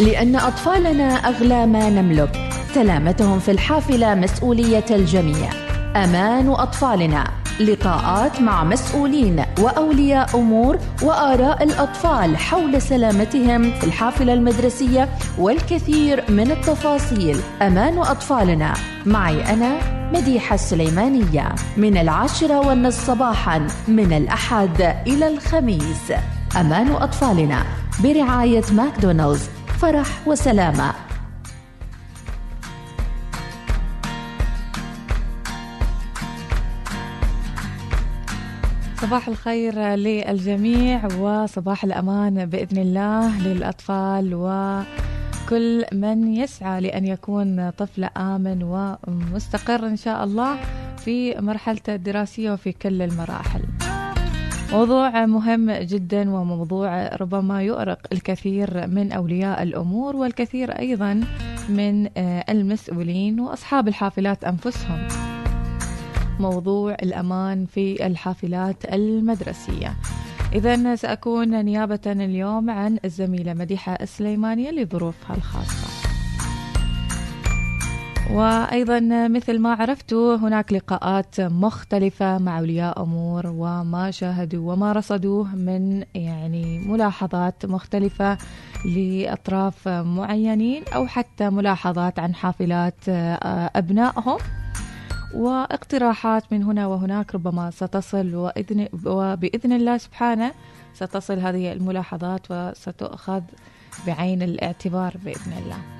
لأن أطفالنا أغلى ما نملك. سلامتهم في الحافلة مسؤولية الجميع. أمان أطفالنا. لقاءات مع مسؤولين وأولياء أمور وآراء الأطفال حول سلامتهم في الحافلة المدرسية والكثير من التفاصيل. أمان أطفالنا. معي أنا مديحة السليمانية. من العاشرة والنصف صباحا من الأحد إلى الخميس. أمان أطفالنا. برعاية ماكدونالدز. فرح وسلامة. صباح الخير للجميع وصباح الأمان بإذن الله للأطفال وكل من يسعى لأن يكون طفل آمن ومستقر إن شاء الله في مرحلته الدراسية وفي كل المراحل. موضوع مهم جدا وموضوع ربما يؤرق الكثير من أولياء الأمور والكثير أيضا من المسؤولين وأصحاب الحافلات أنفسهم. موضوع الأمان في الحافلات المدرسية. إذا سأكون نيابة اليوم عن الزميلة مديحة السليمانية لظروفها الخاصة. وأيضا مثل ما عرفتوا هناك لقاءات مختلفة مع أولياء أمور وما شاهدوا وما رصدوه من يعني ملاحظات مختلفة لأطراف معينين أو حتى ملاحظات عن حافلات أبنائهم. واقتراحات من هنا وهناك ربما ستصل وإذن وبإذن الله سبحانه ستصل هذه الملاحظات وستؤخذ بعين الاعتبار بإذن الله.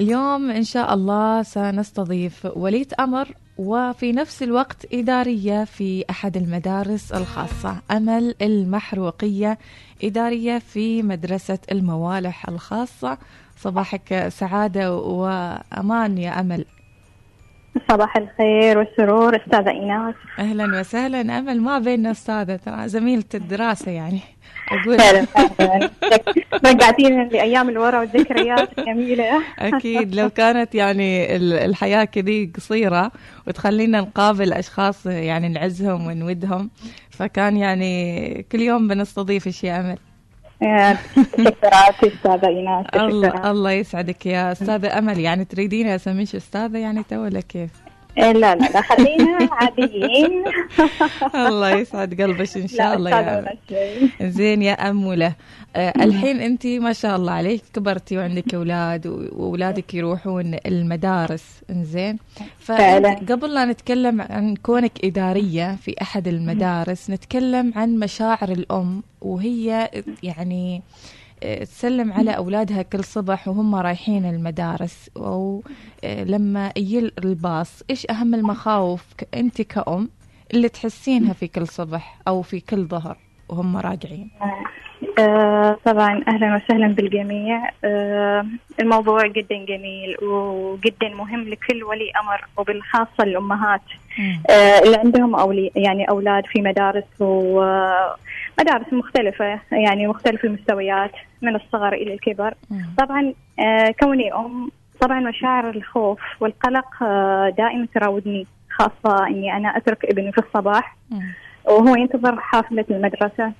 اليوم إن شاء الله سنستضيف ولية أمر وفي نفس الوقت إدارية في أحد المدارس الخاصة أمل المحروقية إدارية في مدرسة الموالح الخاصة. صباحك سعادة وأمان يا أمل. صباح الخير والسرور أستاذة ايناس أهلا وسهلا أمل ما بيننا أستاذة ترى زميلة الدراسة يعني. أقول. فعلا فعلا رجعتينا لأيام الورا والذكريات الجميلة. أكيد. لو كانت يعني الحياة كذي قصيرة وتخلينا نقابل أشخاص يعني نعزهم ونودهم فكان يعني كل يوم بنستضيف شيء أمل. أستاذة إيناس الله الله يسعدك يا أستاذة أمل. يعني تريدين اسميش أستاذة يعني تو ولا كيف؟ لا لا لا خلينا عاديين. الله يسعد قلبك إن شاء الله يا زين يا اموله آه الحين أنت ما شاء الله عليك كبرتي وعندك أولاد وأولادك يروحون المدارس. إنزين. فقبل لا نتكلم عن كونك إدارية في أحد المدارس نتكلم عن مشاعر الأم وهي يعني تسلم على أولادها كل صبح وهم رايحين المدارس. أو لما يجي الباص إيش أهم المخاوف أنت كأم اللي تحسينها في كل صبح أو في كل ظهر وهم راجعين؟ آه طبعا أهلا وسهلا بالجميع. آه الموضوع جدا جميل وجدا مهم لكل ولي أمر وبالخاصة الأمهات آه اللي عندهم أولي يعني أولاد في مدارس و مدارس مختلفة يعني مختلف المستويات من الصغر إلى الكبر. طبعا آه كوني أم طبعا مشاعر الخوف والقلق آه دائما تراودني خاصة أني أنا أترك ابني في الصباح. وهو ينتظر حافلة المدرسة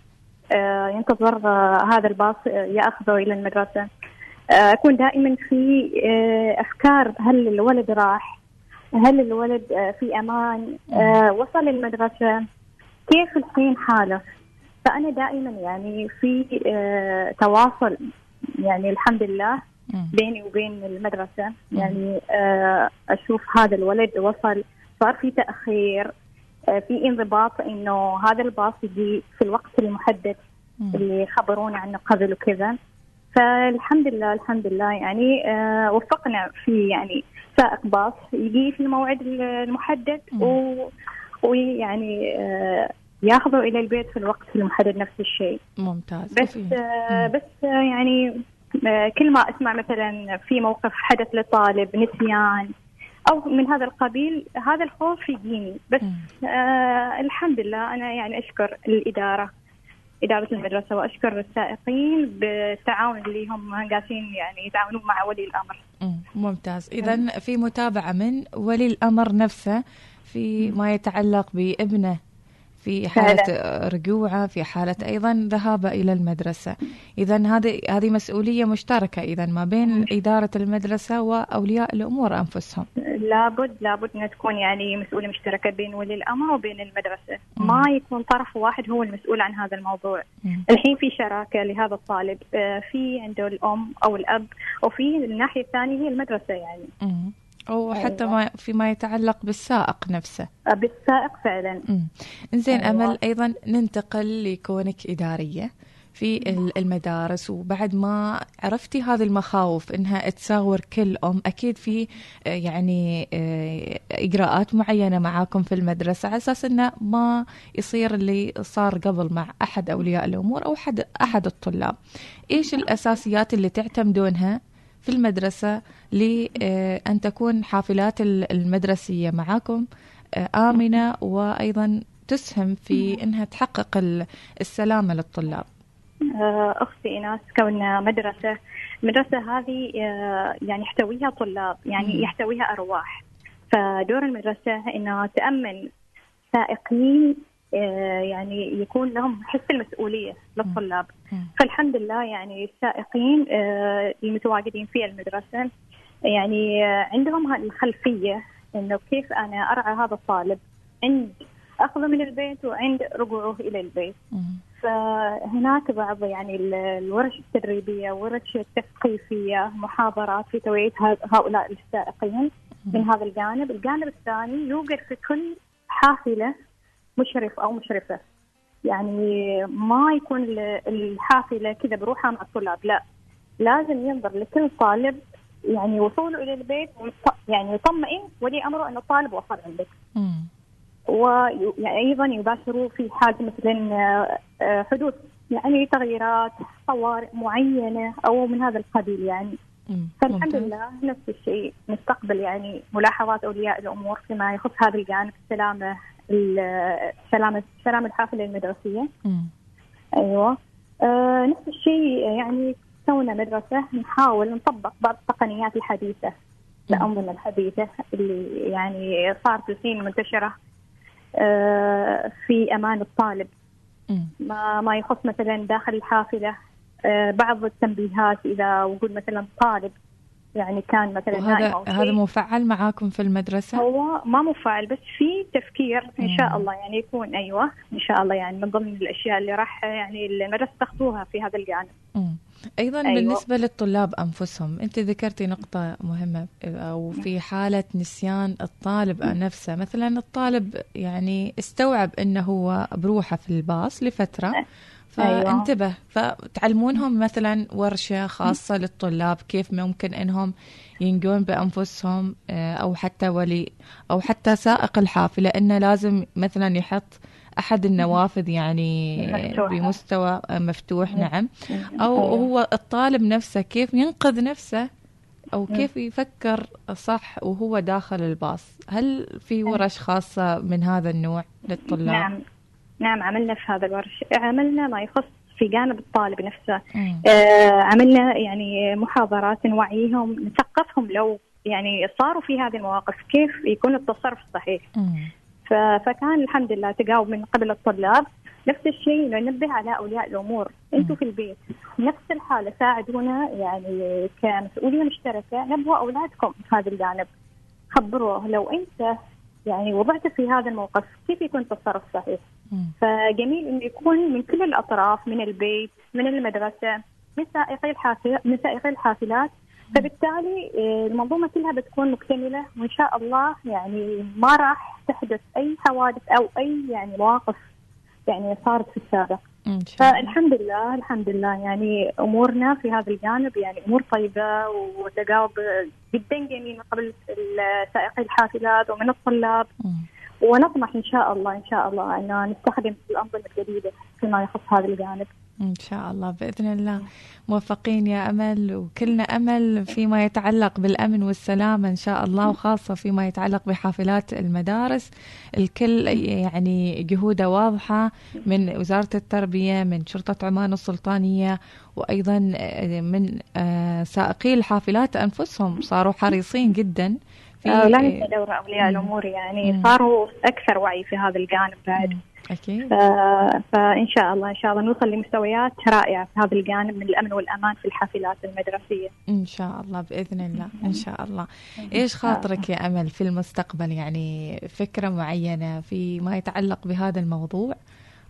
آه ينتظر هذا الباص يأخذه إلى المدرسة. أكون دائما في أفكار هل الولد راح؟ هل الولد في أمان؟ وصل المدرسة؟ كيف الحين حاله؟ فأنا دائما يعني في آه تواصل يعني الحمد لله بيني وبين المدرسة. يعني آه أشوف هذا الولد وصل صار في تأخير آه في انضباط إنه هذا الباص يجي في الوقت المحدد اللي خبرونا عنه قبل وكذا. فالحمد لله الحمد لله يعني وفقنا في يعني سائق باص يجي في الموعد المحدد و ويعني ياخذوا إلى البيت في الوقت المحدد نفس الشيء. ممتاز بس آه بس آه يعني آه كل ما أسمع مثلا في موقف حدث لطالب نسيان أو من هذا القبيل هذا الخوف يجيني. بس آه الحمد لله أنا يعني أشكر الإدارة إدارة المدرسة وأشكر السائقين بالتعاون اللي هم قاسين يعني يتعاونون مع ولي الأمر. ممتاز. إذا في متابعة من ولي الأمر نفسه في ما يتعلق بابنه. في حالة رجوعة في حالة أيضا ذهابه إلى المدرسة. إذا هذه هذه مسؤولية مشتركة إذا ما بين إدارة المدرسة وأولياء الأمور أنفسهم. لابد لابد أن تكون يعني مسؤولية مشتركة بين ولي الأمر وبين المدرسة. ما يكون طرف واحد هو المسؤول عن هذا الموضوع. الحين في شراكة لهذا الطالب آه، في عنده الأم أو الأب وفي الناحية الثانية هي المدرسة يعني. أو حتى أيوة. ما فيما يتعلق بالسائق نفسه. آه، بالسائق فعلا. زين أيوة. أمل أيضا ننتقل لكونك إدارية في المدارس وبعد ما عرفتي هذه المخاوف إنها تساور كل أم أكيد في آه، يعني آه، إجراءات معينة معاكم في المدرسة على أساس إنه ما يصير اللي صار قبل مع أحد أولياء الأمور أو احد أحد الطلاب. إيش الأساسيات اللي تعتمدونها في المدرسة لأن تكون حافلات المدرسية معكم آه، آمنة وأيضا تسهم في أنها تحقق السلامة للطلاب. آه، أختي إيناس كوننا مدرسة المدرسة هذه آه، يعني يحتويها طلاب يعني يحتويها أرواح. فدور المدرسة أنها تأمن سائقين آه، يعني يكون لهم حس المسؤولية للطلاب. فالحمد لله يعني السائقين آه، المتواجدين في المدرسة يعني آه، عندهم الخلفية إنه كيف أنا أرعى هذا الطالب. عند أخذه من البيت وعند رجوعه إلى البيت. فهناك بعض يعني الورش التدريبية ورش التثقيفية محاضرات في توعية هؤلاء السائقين من هذا الجانب، الجانب الثاني يوجد في كل حافلة مشرف أو مشرفة يعني ما يكون الحافلة كذا بروحها مع الطلاب لا لازم ينظر لكل طالب يعني وصوله إلى البيت يعني يطمئن ولي أمره ان الطالب وصل عندك. وأيضا يعني يباشروا في حال مثلا آه، حدوث يعني تغييرات طوارئ معينة أو من هذا القبيل يعني. فالحمد لله نفس الشيء. نستقبل يعني ملاحظات أولياء الأمور فيما يخص هذا الجانب السلامه سلامة سلامة الحافلة المدرسية. م. أيوة. آه نفس الشيء يعني كوننا مدرسة نحاول نطبق بعض التقنيات الحديثة الأنظمة الحديثة اللي يعني صارت الحين منتشرة آه في أمان الطالب. ما ما يخص مثلا داخل الحافلة آه بعض التنبيهات إذا وجود مثلا طالب يعني كان مثلا هذا هذا مفعل معاكم في المدرسة؟ هو ما مفعل بس في تفكير إن شاء الله يعني يكون أيوه إن شاء الله يعني من ضمن الأشياء اللي راح يعني المدرسة تاخذوها في هذا الجانب. مم. أيضا أيوة. بالنسبة للطلاب أنفسهم أنت ذكرتي نقطة مهمة أو في حالة نسيان الطالب نفسه مثلا الطالب يعني استوعب إنه هو بروحه في الباص لفترة أيوة. فانتبه. فتعلمونهم مثلا ورشة خاصة للطلاب كيف ممكن إنهم ينقون بأنفسهم آه، أو حتى ولي أو حتى سائق الحافلة انه لازم مثلا يحط أحد النوافذ يعني بمستوى مفتوح نعم. أو أيوة. هو الطالب نفسه كيف ينقذ نفسه أو كيف يفكر صح وهو داخل الباص. هل في ورش خاصة من هذا النوع للطلاب؟ نعم. نعم عملنا في هذا الورش. عملنا ما يخص في جانب الطالب نفسه. آه عملنا يعني محاضرات نوعيهم نثقفهم لو يعني صاروا في هذه المواقف كيف يكون التصرف الصحيح فكان الحمد لله تجاوب من قبل الطلاب نفس الشيء ننبه على أولياء الأمور. أنتم في البيت. نفس الحالة ساعدونا يعني كمسؤوليه مشتركة نبهوا أولادكم في هذا الجانب. خبروه لو أنت يعني وضعت في هذا الموقف كيف يكون تصرف صحيح؟ فجميل إنه يكون من كل الأطراف من البيت من المدرسة من سائقي الحافلات. من سائقي الحافلات فبالتالي آه، المنظومة كلها بتكون مكتملة وإن شاء الله يعني ما راح تحدث أي حوادث أو أي يعني مواقف يعني صارت في السابق. فالحمد لله الحمد لله يعني أمورنا في هذا الجانب يعني أمور طيبة وتجاوب جدا جميل من قبل سائقي الحافلات ومن الطلاب. ونطمح إن شاء الله إن شاء الله أن نستخدم الأنظمة الجديدة فيما يخص هذا الجانب. إن شاء الله بإذن الله. موفقين يا أمل وكلنا أمل فيما يتعلق بالأمن والسلامه إن شاء الله وخاصة فيما يتعلق بحافلات المدارس. الكل يعني جهوده واضحة من وزارة التربية من شرطة عمان السلطانية وأيضا من آه، سائقي الحافلات أنفسهم. صاروا حريصين جدا في لا ننسى دور اولياء الأمور يعني. صاروا أكثر وعي في هذا الجانب بعد. أكيد. فإن شاء الله إن شاء الله نوصل لمستويات رائعة في هذا الجانب من الأمن والأمان في الحافلات المدرسية. إن شاء الله بإذن الله إن شاء الله. إيش خاطرك يا أمل في المستقبل؟ يعني فكرة معينة في ما يتعلق بهذا الموضوع؟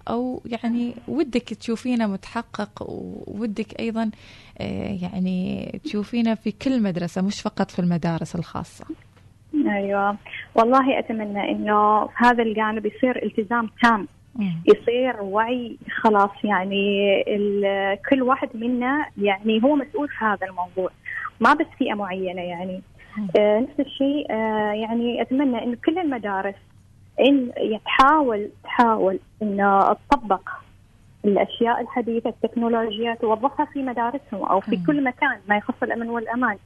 أو يعني ودك تشوفينه متحقق وودك أيضا آه، يعني تشوفينه في كل مدرسة مش فقط في المدارس الخاصة؟ أيوه. والله أتمنى إنه في هذا الجانب يصير التزام تام. يصير وعي خلاص يعني كل واحد منا يعني هو مسؤول في هذا الموضوع. ما بس فئة معينة يعني. آه نفس الشيء آه يعني أتمنى انه كل المدارس إن تحاول تحاول انه تطبق الأشياء الحديثة التكنولوجيا توظفها في مدارسهم أو في كل مكان ما يخص الأمن والأمان.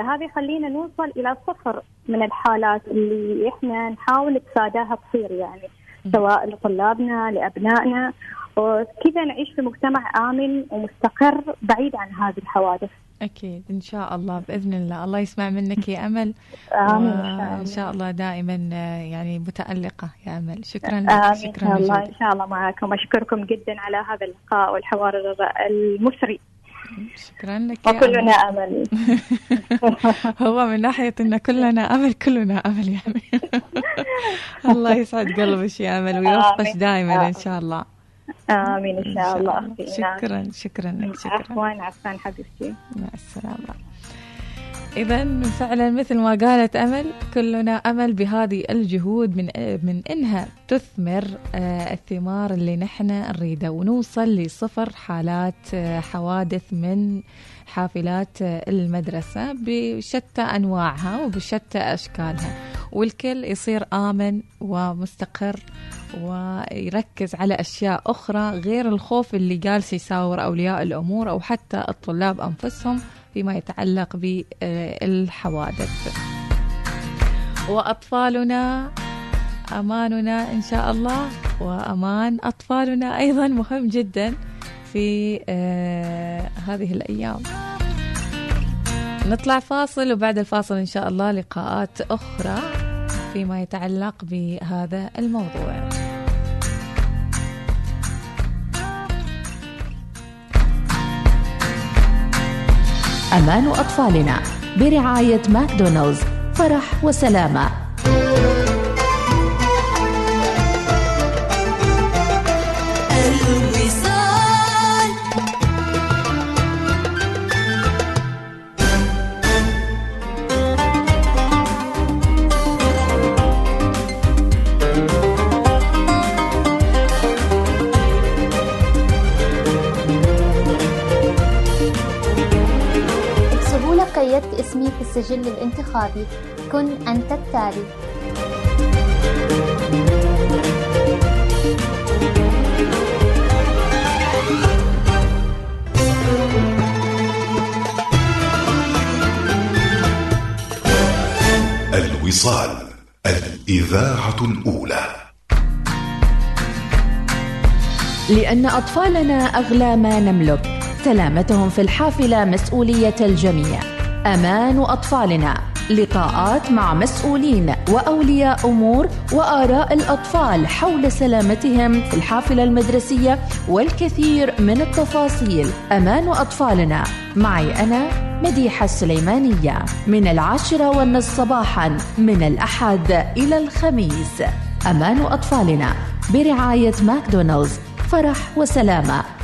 فهذا يخلينا نوصل إلى صفر من الحالات اللي إحنا نحاول نتفاداها تصير يعني سواء لطلابنا لأبنائنا وكذا نعيش في مجتمع آمن ومستقر بعيد عن هذه الحوادث. أكيد إن شاء الله بإذن الله. الله يسمع منك يا أمل. آمين إن شاء الله. دائما يعني متألقة يا أمل. شكرا لك آمين شكرا إن شاء الله إن شاء الله معكم أشكركم جدا على هذا اللقاء والحوار المثري. شكرا لك وكلنا أمل. هو من ناحية إن كلنا أمل كلنا أمل يعني. الله يسعد قلبك يا أمل ويوفقك دائما إن شاء الله. آمين إن شاء الله. شكرا شكرا لك شكرا. عفوا عفوا حبيبتي. مع السلامة. إذا فعلا مثل ما قالت أمل كلنا أمل بهذه الجهود من من إنها تثمر آه، الثمار اللي نحن نريده ونوصل لصفر حالات آه، حوادث من حافلات آه، المدرسة بشتى أنواعها وبشتى أشكالها. والكل يصير آمن ومستقر ويركز على أشياء أخرى غير الخوف اللي جالس يساور أولياء الأمور أو حتى الطلاب أنفسهم. فيما يتعلق بالحوادث. وأطفالنا أماننا إن شاء الله. وأمان أطفالنا أيضا مهم جدا في آه هذه الأيام. نطلع فاصل وبعد الفاصل إن شاء الله لقاءات أخرى فيما يتعلق بهذا الموضوع. أمان أطفالنا. برعاية ماكدونالدز فرح وسلامة. السجل الانتخابي. كن أنت التالي. الوصال الإذاعة الأولى. لأن أطفالنا أغلى ما نملك. سلامتهم في الحافلة مسؤولية الجميع. أمان أطفالنا. لقاءات مع مسؤولين وأولياء أمور وآراء الأطفال حول سلامتهم في الحافلة المدرسية والكثير من التفاصيل. أمان أطفالنا. معي أنا مديحة السليمانية. من العاشرة والنصف صباحا من الأحد إلى الخميس. أمان أطفالنا. برعاية ماكدونالدز. فرح وسلامة.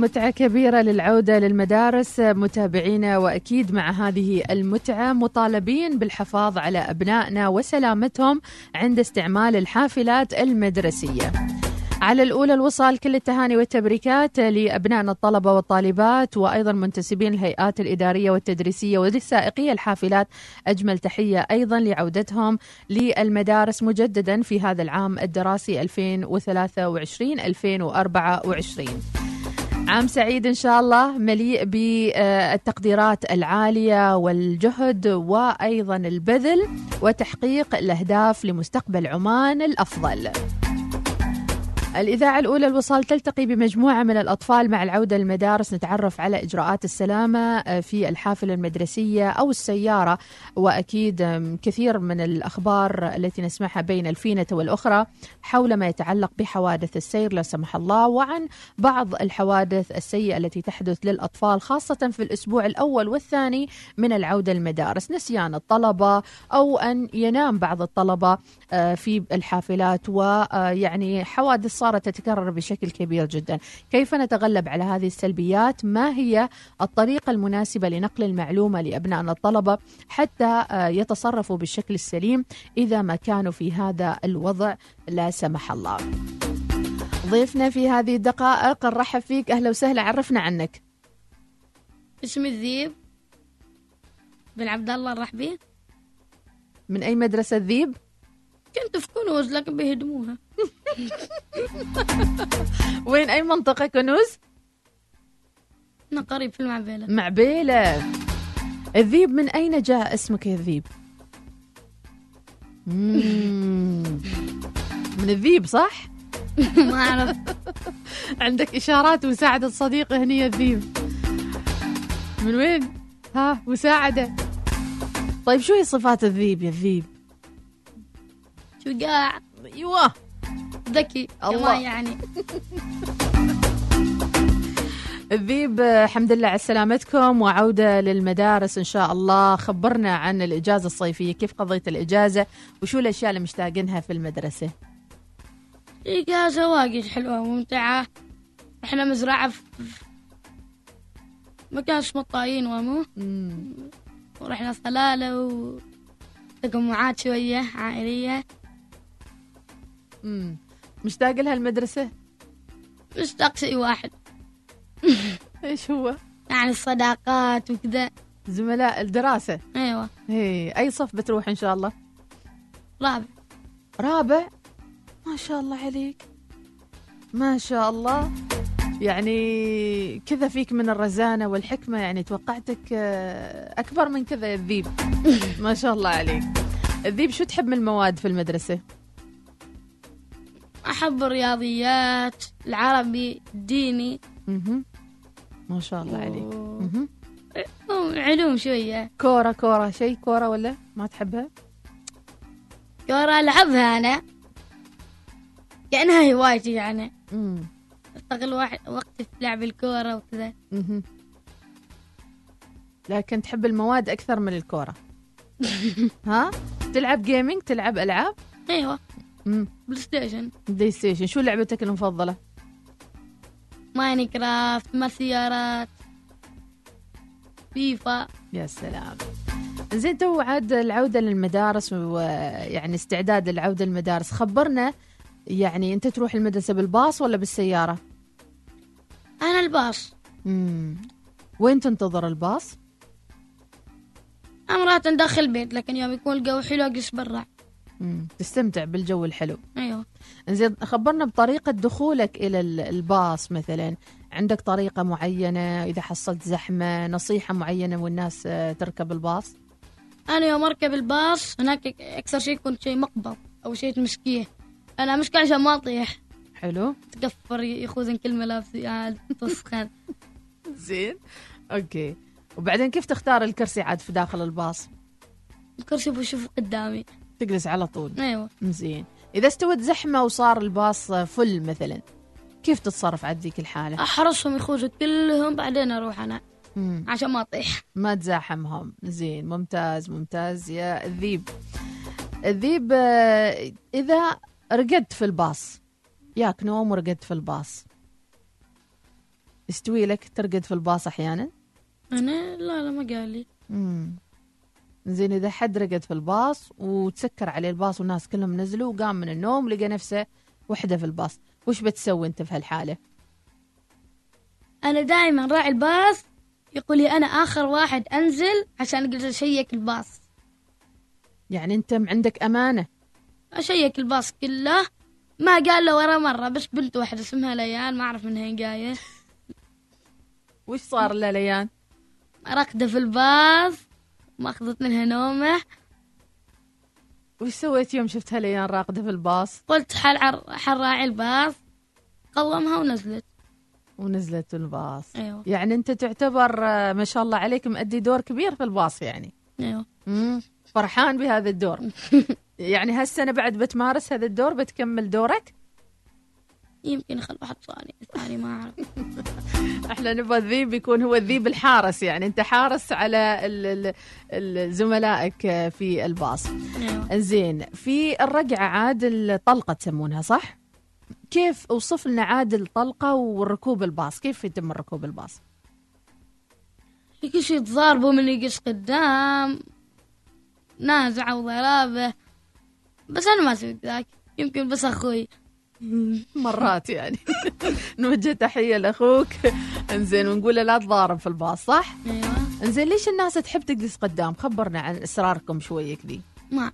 متعة كبيرة للعودة للمدارس متابعينا وأكيد مع هذه المتعة مطالبين بالحفاظ على أبنائنا وسلامتهم عند استعمال الحافلات المدرسية. على الأولى الوصال كل التهاني والتبريكات لأبنائنا الطلبة والطالبات وأيضا منتسبين الهيئات الإدارية والتدريسية وللسائقية الحافلات. أجمل تحية أيضا لعودتهم للمدارس مجددا في هذا العام الدراسي 2023-2024 عام سعيد إن شاء الله مليء بالتقديرات العالية والجهد وأيضا البذل وتحقيق الأهداف لمستقبل عمان الأفضل. الإذاعة الأولى الوصال تلتقي بمجموعة من الأطفال مع العودة للمدارس نتعرف على إجراءات السلامة آه، في الحافلة المدرسية أو السيارة وأكيد كثير من الأخبار التي نسمعها بين الفينة والأخرى حول ما يتعلق بحوادث السير لا سمح الله وعن بعض الحوادث السيئة التي تحدث للأطفال خاصة في الأسبوع الأول والثاني من العودة للمدارس. نسيان الطلبة أو أن ينام بعض الطلبة آه، في الحافلات ويعني حوادث صارت تتكرر بشكل كبير جدا. كيف نتغلب على هذه السلبيات؟ ما هي الطريقة المناسبة لنقل المعلومة لأبنائنا الطلبة حتى آه، يتصرفوا بالشكل السليم إذا ما كانوا في هذا الوضع؟ لا سمح الله. ضيفنا في هذه الدقائق نرحب فيك. أهلا وسهلا عرفنا عنك. اسمي الذيب بن عبد الله الرحبي من أي مدرسة ذيب كنت في كنوز لكن بيهدموها. وين أي منطقة كنوز؟ أنا قريب في المعبيلة. معبيلة. الذيب من أين جاء اسمك يا الذيب. من الذيب صح؟ ما أعرف. عندك إشارات مساعدة صديق هني يا الذيب. من وين؟ ها مساعدة. طيب شو هي صفات الذيب يا الذيب؟ شجاع. أيوه. ذكي الله. يعني. آه، الحمد لله على سلامتكم وعودة للمدارس إن شاء الله. خبرنا عن الإجازة الصيفية كيف قضيت الإجازة وشو الأشياء اللي مشتاقينها في المدرسة؟ إجازة واجد حلوة وممتعة. إحنا مزرعة في مكان اسمه الطايين وامو. مم. ورحنا صلالة وتجمعات شوية عائلية. مشتاق لها المدرسة مشتاق شيء واحد. إيش هو؟ يعني الصداقات وكذا. زملاء الدراسة؟ أيوة. هي أي صف بتروح إن شاء الله؟ رابع. رابع؟ ما شاء الله عليك. ما شاء الله. يعني كذا فيك من الرزانة والحكمة يعني توقعتك آه، أكبر من كذا يا الذيب. ما شاء الله عليك. الذيب شو تحب من المواد في المدرسة؟ أحب الرياضيات العربي الديني. مهم. ما شاء الله عليك. مهم. علوم شوية. كورة كورة. شيء كورة ولا ما تحبها؟ كورة ألعبها أنا. كأنها هوايتي يعني. مم. أستغل وقتي في لعب الكورة وكذا. لكن تحب المواد أكثر من الكورة. ها؟ تلعب gaming تلعب ألعاب؟ أيوة. مم. بلاي ستيشن بلاي ستيشن شو لعبتك المفضلة؟ ماينكرافت مال سيارات فيفا. يا سلام. زين تو عاد العودة للمدارس ويعني استعداد العودة للمدارس. خبرنا يعني أنت تروح المدرسة بالباص ولا بالسيارة؟ أنا الباص. مم. وين تنتظر الباص؟ أمرات داخل البيت لكن يوم يكون الجو حلو أجلس برا. مم. تستمتع بالجو الحلو. أيوة. زين خبرنا بطريقة دخولك إلى ال- الباص مثلا. عندك طريقة معينة؟ إذا حصلت زحمة نصيحة معينة والناس آه، تركب الباص؟ أنا يوم أركب الباص هناك أكثر شيء يكون شيء مقبض أو شيء تمسكيه أنا مشكلة عشان ما أطيح. حلو. تكفر يخوزن كل ملابسي عاد توسخن زين. أوكي. وبعدين كيف تختار الكرسي عاد في داخل الباص؟ الكرسي بشوف قدامي. تجلس على طول. أيوة. زين. إذا استوت زحمة وصار الباص فل مثلا كيف تتصرف عاد ذيك الحالة؟ أحرصهم يخوزوا كلهم بعدين أروح أنا مم. عشان ما أطيح. ما تزاحمهم. زين ممتاز ممتاز يا الذيب. الذيب إذا رقدت في الباص ياك نوم ورقدت في الباص. استوي لك ترقد في الباص أحيانا؟ أنا؟ لا لا ما قال لي. زين إذا حد رقد في الباص وتسكر عليه الباص والناس كلهم نزلوا وقام من النوم لقى نفسه وحده في الباص. وش بتسوي أنت في هالحالة؟ أنا دائما راعي الباص يقول لي أنا آخر واحد أنزل عشان أقدر أشيك الباص. يعني أنت عندك أمانة؟ أشيك الباص كله. ما قال له ورا مرة بس بنت واحدة اسمها ليان ما أعرف منها جاية. وش صار ليان راقدة في الباص. ما أخذت منها نومه. وش سويت يوم شفتها ليان راقدة في الباص؟ قلت حل حل راعي الباص. قومها ونزلت. ونزلت الباص. أيوه. يعني أنت تعتبر آه، ما شاء الله عليك مؤدي دور كبير في الباص يعني. أيوه. مم. فرحان بهذا الدور. يعني هالسنة بعد بتمارس هذا الدور بتكمل دورك؟ يمكن يخلوا واحد ثاني ثاني ما أعرف. إحنا نبغى الذيب يكون هو الذيب الحارس يعني. أنت حارس على ال- ال- ال- زملائك في الباص. أيوه زين في الرقعة عاد الطلقة تسمونها صح؟ كيف أوصف لنا عاد الطلقة والركوب الباص؟ كيف يتم ركوب الباص؟ كل شيء تضاربوا من يقص قدام نازعة وضرابة بس أنا ما أسوي ذاك. يمكن بس أخوي مرات يعني. نوجه تحية لأخوك. انزين ونقول له لا تضارب في الباص صح؟ أيوة. انزين ليش الناس تحب تجلس قدام؟ خبرنا عن اسراركم شوية كذي. ما.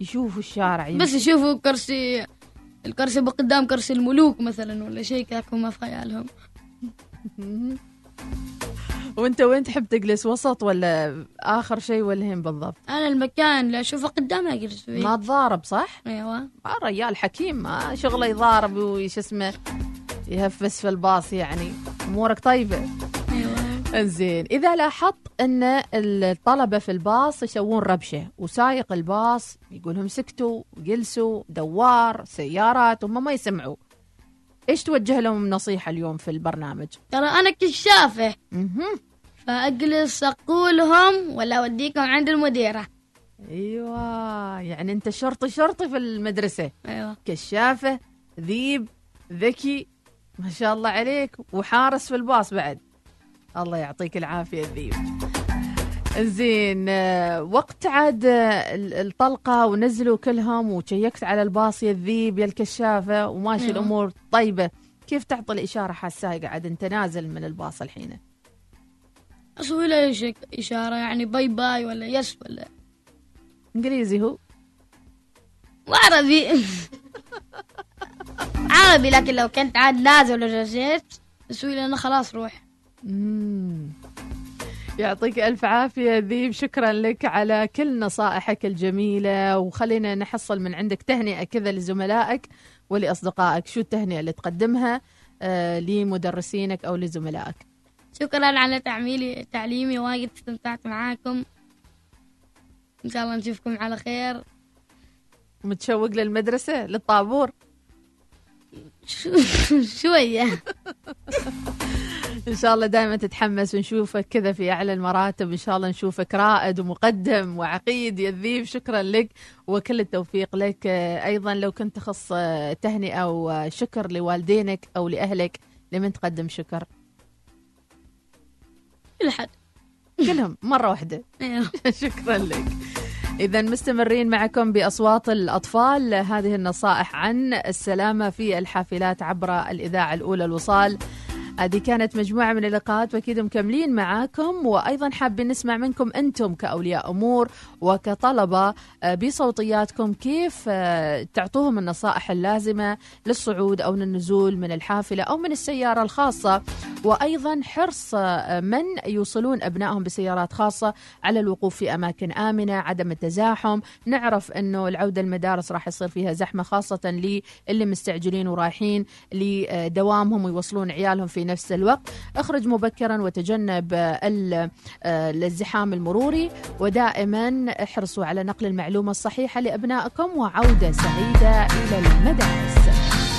يشوفوا الشارع بس يمشي. يشوفوا كرسي الكرسي بقدام كرسي الملوك مثلا ولا شيء كذا هم في خيالهم. وانت وين تحب تجلس؟ وسط ولا آخر شيء ولا هين بالضبط؟ أنا المكان اللي أشوفه قدام أجلس فيه. ما تضارب صح؟ أيوة. آه ريال حكيم ما شغله يضارب وش اسمه يهفس في الباص يعني. أمورك طيبة. أيوة. إنزين إذا لاحظت أن الطلبة في الباص يسوون ربشة وسايق الباص يقول لهم سكتوا جلسوا دوار سيارات هم ما يسمعوا. إيش توجه لهم نصيحة اليوم في البرنامج؟ ترى أنا كشافة. مهم. فأجلس أقولهم ولا أوديكم عند المديرة. أيوه يعني أنت شرطي شرطي في المدرسة. أيوة. كشافة ذيب ذكي ما شاء الله عليك وحارس في الباص بعد. الله يعطيك العافية الذيب زين آه، وقت عاد آه، ال- الطلقة ونزلوا كلهم وشيكت على الباص يا الذيب يا الكشافة وماشي أيوة. الأمور. طيبة كيف تعطي الإشارة حق السايق عاد أنت نازل من الباص الحين. أسوي له إشارة؟ يعني bye bye ولا yes ولا؟ إنجليزي هو. وعربي. عربي لكن لو كنت عاد نازل ورجعت أسوي له؟ أنا خلاص روح. مم. يعطيك ألف عافية ذيب. شكرا لك على كل نصائحك الجميلة. وخلينا نحصل من عندك تهنئة كذا لزملائك ولأصدقائك. شو التهنئة اللي تقدمها آه لمدرسينك أو لزملائك؟ شكرا على تعميلي تعليمي. وايد استمتعت معاكم. إن شاء الله نشوفكم على خير. متشوق للمدرسة للطابور؟ شو- شوية. إن شاء الله دائما تتحمس ونشوفك كذا في أعلى المراتب. إن شاء الله نشوفك رائد ومقدم وعقيد يا الذيب شكرا لك وكل التوفيق لك. أيضا لو كنت تخص تهنئة وشكر لوالدينك أو لأهلك لمن تقدم شكر؟ كل حد كلهم مرة واحدة. أيوه. شكرا لك. إذا مستمرين معكم بأصوات الأطفال. هذه النصائح عن السلامة في الحافلات عبر الإذاعة الأولى الوصال. هذه كانت مجموعة من اللقاءات وأكيد مكملين معاكم وأيضا حابين نسمع منكم أنتم كأولياء أمور وكطلبة آه، بصوتياتكم كيف آه، تعطوهم النصائح اللازمة للصعود أو للنزول من الحافلة أو من السيارة الخاصة. وأيضا حرص آه، من يوصلون أبنائهم بسيارات خاصة على الوقوف في أماكن آمنة عدم التزاحم. نعرف أنه العودة المدارس راح يصير فيها زحمة خاصة للي مستعجلين ورايحين لدوامهم ويوصلون عيالهم في نفس الوقت. اخرج مبكرا وتجنب آه، ال- الازدحام المروري ودائما احرصوا على نقل المعلومة الصحيحة لأبنائكم وعودة سعيدة إلى المدارس.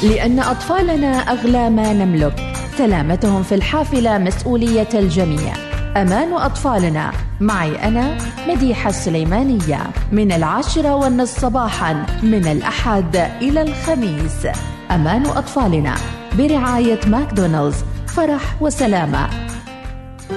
لأن أطفالنا أغلى ما نملك سلامتهم في الحافلة مسؤولية الجميع. أمان أطفالنا. معي أنا مديحة السليمانية. من العاشرة والنصف صباحا من الأحد إلى الخميس. أمان أطفالنا. برعاية ماكدونالدز. فرح وسلامة.